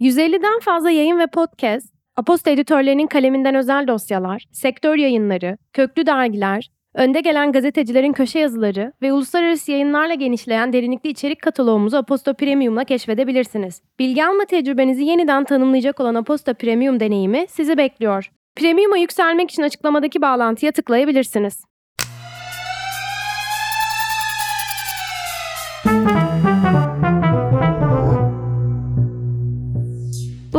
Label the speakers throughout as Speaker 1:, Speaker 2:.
Speaker 1: 150'den fazla yayın ve podcast, Aposta editörlerinin kaleminden özel dosyalar, sektör yayınları, köklü dergiler, önde gelen gazetecilerin köşe yazıları ve uluslararası yayınlarla genişleyen derinlikli içerik kataloğumuzu Aposta Premium'la keşfedebilirsiniz. Bilgi alma tecrübenizi yeniden tanımlayacak olan Aposta Premium deneyimi sizi bekliyor. Premium'a yükselmek için açıklamadaki bağlantıya tıklayabilirsiniz.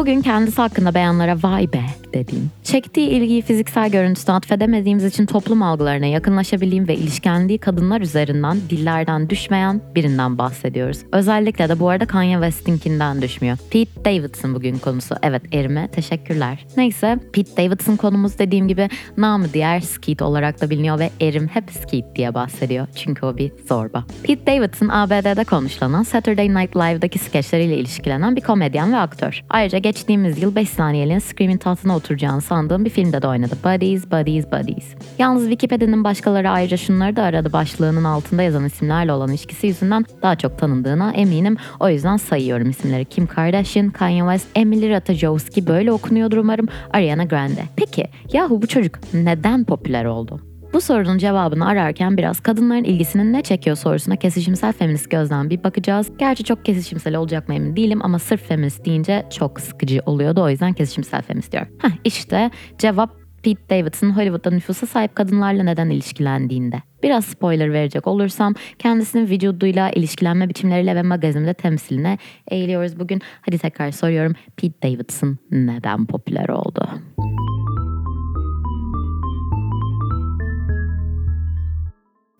Speaker 2: Bugün kendisi hakkında beyanlara vay be dediğim, çektiği ilgiyi fiziksel görüntüsüne atfedemediğimiz için toplum algılarına yakınlaşabildiğim ve ilişkilendiği kadınlar üzerinden dillerden düşmeyen birinden bahsediyoruz. Özellikle de bu arada Kanye West'inkinden düşmüyor. Pete Davidson bugün konusu. Evet erime teşekkürler. Neyse Pete Davidson konumuz dediğim gibi namı diğer Skeet olarak da biliniyor ve erim hep Skeet diye bahsediyor. Çünkü o bir zorba. Pete Davidson ABD'de konuşlanan Saturday Night Live'daki skeçleriyle ilişkilenen bir komedyen ve aktör. Ayrıca geçtiğimiz yıl 5 saniyeliğine Scream'in tahtına oturacağını sandığım bir filmde de oynadı. Buddies, Buddies, Buddies. Yalnız Wikipedia'nın başkaları ayrıca şunları da aradı başlığının altında yazan isimlerle olan ilişkisi yüzünden daha çok tanındığına eminim. O yüzden sayıyorum isimleri. Kim Kardashian, Kanye West, Emily Ratajkowski böyle okunuyordur umarım. Ariana Grande. Peki yahu bu çocuk neden popüler oldu? Bu sorunun cevabını ararken biraz kadınların ilgisinin ne çekiyor sorusuna kesişimsel feminist gözden bir bakacağız. Gerçi çok kesişimsel olacak mı emin değilim ama sırf feminist deyince çok sıkıcı oluyordu o yüzden kesişimsel feminist diyorum. Heh işte cevap Pete Davidson Hollywood'da nüfusa sahip kadınlarla neden ilişkilendiğinde. Biraz spoiler verecek olursam kendisinin vücuduyla, ilişkilenme biçimleriyle ve magazinde temsiline eğiliyoruz bugün. Hadi tekrar soruyorum Pete Davidson neden popüler oldu?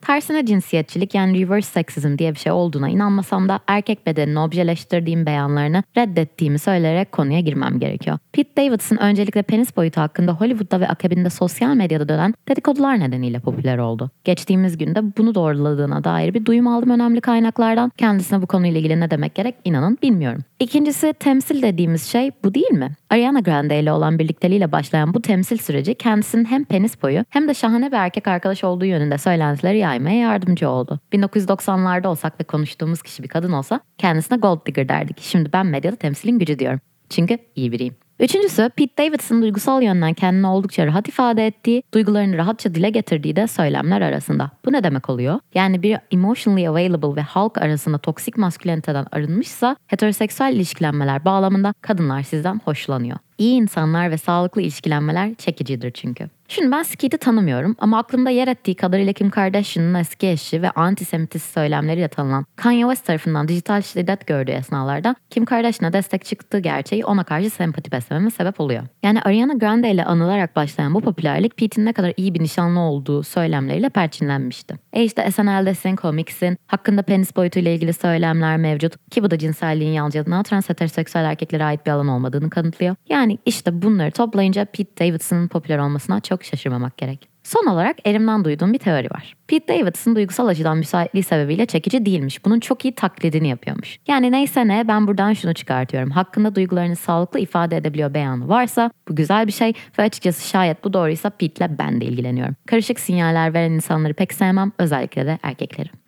Speaker 2: Tersine cinsiyetçilik yani reverse sexism diye bir şey olduğuna inanmasam da erkek bedenini objeleştirdiğim beyanlarını reddettiğimi söyleyerek konuya girmem gerekiyor. Pete Davidson öncelikle penis boyutu hakkında Hollywood'da ve akabinde sosyal medyada dönen dedikodular nedeniyle popüler oldu. Geçtiğimiz günde bunu doğruladığına dair bir duyum aldım önemli kaynaklardan. Kendisine bu konuyla ilgili ne demek gerek inanın bilmiyorum. İkincisi temsil dediğimiz şey bu değil mi? Ariana Grande ile olan birlikteliğiyle başlayan bu temsil süreci kendisinin hem penis boyu hem de şahane bir erkek arkadaş olduğu yönünde söylentileri yaymaya yardımcı oldu. 1990'larda olsak ve konuştuğumuz kişi bir kadın olsa kendisine gold digger derdik. Şimdi ben medyada temsilin gücü diyorum. Çünkü iyi biriyim. Üçüncüsü Pete Davidson duygusal yönden kendini oldukça rahat ifade ettiği, duygularını rahatça dile getirdiği de söylemler arasında. Bu ne demek oluyor? Yani bir emotionally available ve halk arasında toksik masküleniteden arınmışsa heteroseksüel ilişkilenmeler bağlamında kadınlar sizden hoşlanıyor. İyi insanlar ve sağlıklı ilişkilenmeler çekicidir çünkü. Şimdi ben Skeet'i tanımıyorum ama aklımda yer ettiği kadarıyla Kim Kardashian'ın eski eşi ve antisemitist söylemleriyle tanınan Kanye West tarafından dijital şiddet gördüğü esnalarda Kim Kardashian'a destek çıktığı gerçeği ona karşı sempati beslememe sebep oluyor. Yani Ariana Grande ile anılarak başlayan bu popülerlik Pete'in ne kadar iyi bir nişanlı olduğu söylemleriyle perçinlenmişti. E işte SNL'desin, komiksin, hakkında penis boyutuyla ilgili söylemler mevcut ki bu da cinselliğin yalnızca trans heteroseksüel erkeklere ait bir alan olmadığını kanıtlıyor. Yani işte bunları toplayınca Pete Davidson'ın popüler olmasına çok şaşırmamak gerek. Son olarak elimden duyduğum bir teori var. Pete Davidson duygusal açıdan müsaitliği sebebiyle çekici değilmiş. Bunun çok iyi taklidini yapıyormuş. Yani neyse ne ben buradan şunu çıkartıyorum. Hakkında duygularını sağlıklı ifade edebiliyor beyanı varsa bu güzel bir şey ve açıkçası şayet bu doğruysa Pete'le ben de ilgileniyorum. Karışık sinyaller veren insanları pek sevmem özellikle de erkekleri.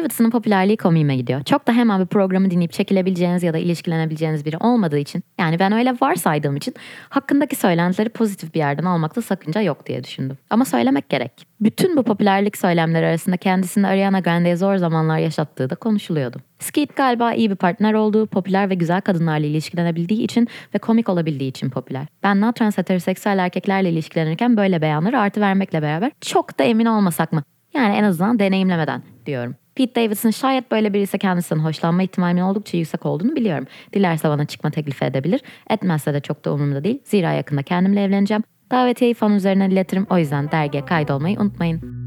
Speaker 2: Davidson'ın popülerliği komiğime gidiyor. Çok da hemen bir programı dinleyip çekilebileceğiniz ya da ilişkilenebileceğiniz biri olmadığı için yani ben öyle varsaydığım için hakkındaki söylentileri pozitif bir yerden almakta sakınca yok diye düşündüm. Ama söylemek gerek. Bütün bu popülerlik söylemleri arasında kendisini Ariana Grande'ye zor zamanlar yaşattığı da konuşuluyordu. Skeet galiba iyi bir partner olduğu, popüler ve güzel kadınlarla ilişkilenebildiği için ve komik olabildiği için popüler. Ben not trans heteroseksüel erkeklerle ilişkilenirken böyle beyanları artı vermekle beraber çok da emin olmasak mı? Yani en azından deneyimlemeden diyorum. Pete Davidson şayet böyle birisi kendisinden hoşlanma ihtimalimin oldukça yüksek olduğunu biliyorum. Dilerse bana çıkma teklifi edebilir. Etmezse de çok da umurumda değil. Zira yakında kendimle evleneceğim. Davetiyeyi fan üzerinden iletirim. O yüzden dergiye kaydolmayı unutmayın.